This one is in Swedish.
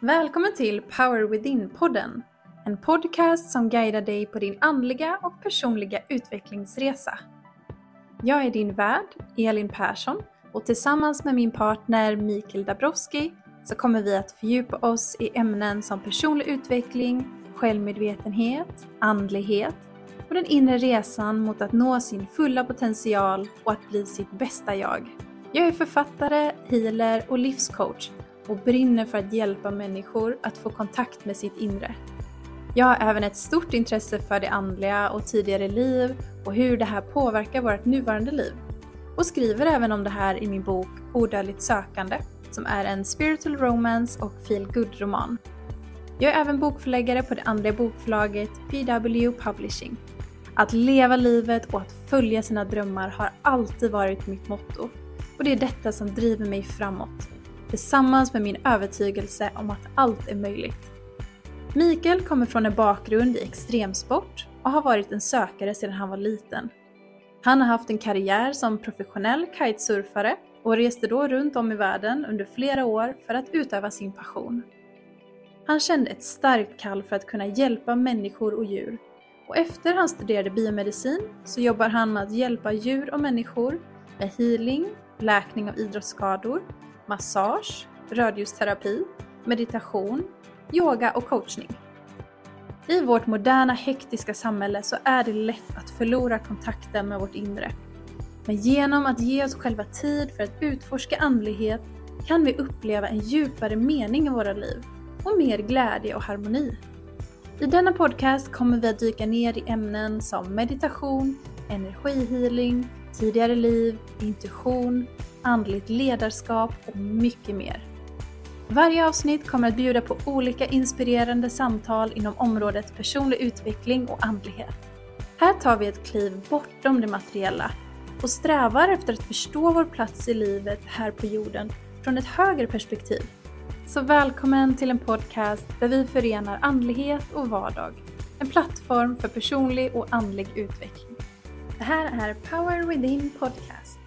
Välkommen till Power Within-podden. En podcast som guidar dig på din andliga och personliga utvecklingsresa. Jag är din värd, Elin Persson, och tillsammans med min partner Mikael Dabrowski så kommer vi att fördjupa oss i ämnen som personlig utveckling, självmedvetenhet, andlighet och den inre resan mot att nå sin fulla potential och att bli sitt bästa jag. Jag är författare, healer och livscoach och brinner för att hjälpa människor att få kontakt med sitt inre. Jag har även ett stort intresse för det andliga och tidigare liv och hur det här påverkar vårt nuvarande liv. Och skriver även om det här i min bok Odödligt sökande, som är en spiritual romance och feel good roman Jag är även bokförläggare på det andliga bokförlaget PW Publishing. Att leva livet och att följa sina drömmar har alltid varit mitt motto. Och det är detta som driver mig framåt tillsammans med min övertygelse om att allt är möjligt. Mikael kommer från en bakgrund i extremsport och har varit en sökare sedan han var liten. Han har haft en karriär som professionell kitesurfare och reste då runt om i världen under flera år för att utöva sin passion. Han kände ett starkt kall för att kunna hjälpa människor och djur och efter han studerade biomedicin så jobbar han med att hjälpa djur och människor med healing, läkning av idrottsskador massage, rödljusterapi, meditation, yoga och coachning. I vårt moderna hektiska samhälle så är det lätt att förlora kontakten med vårt inre. Men genom att ge oss själva tid för att utforska andlighet kan vi uppleva en djupare mening i våra liv och mer glädje och harmoni. I denna podcast kommer vi att dyka ner i ämnen som meditation, energihealing, tidigare liv, intuition, andligt ledarskap och mycket mer. Varje avsnitt kommer att bjuda på olika inspirerande samtal inom området personlig utveckling och andlighet. Här tar vi ett kliv bortom det materiella och strävar efter att förstå vår plats i livet här på jorden från ett högre perspektiv. Så välkommen till en podcast där vi förenar andlighet och vardag. En plattform för personlig och andlig utveckling. Det här är Power Within Podcast.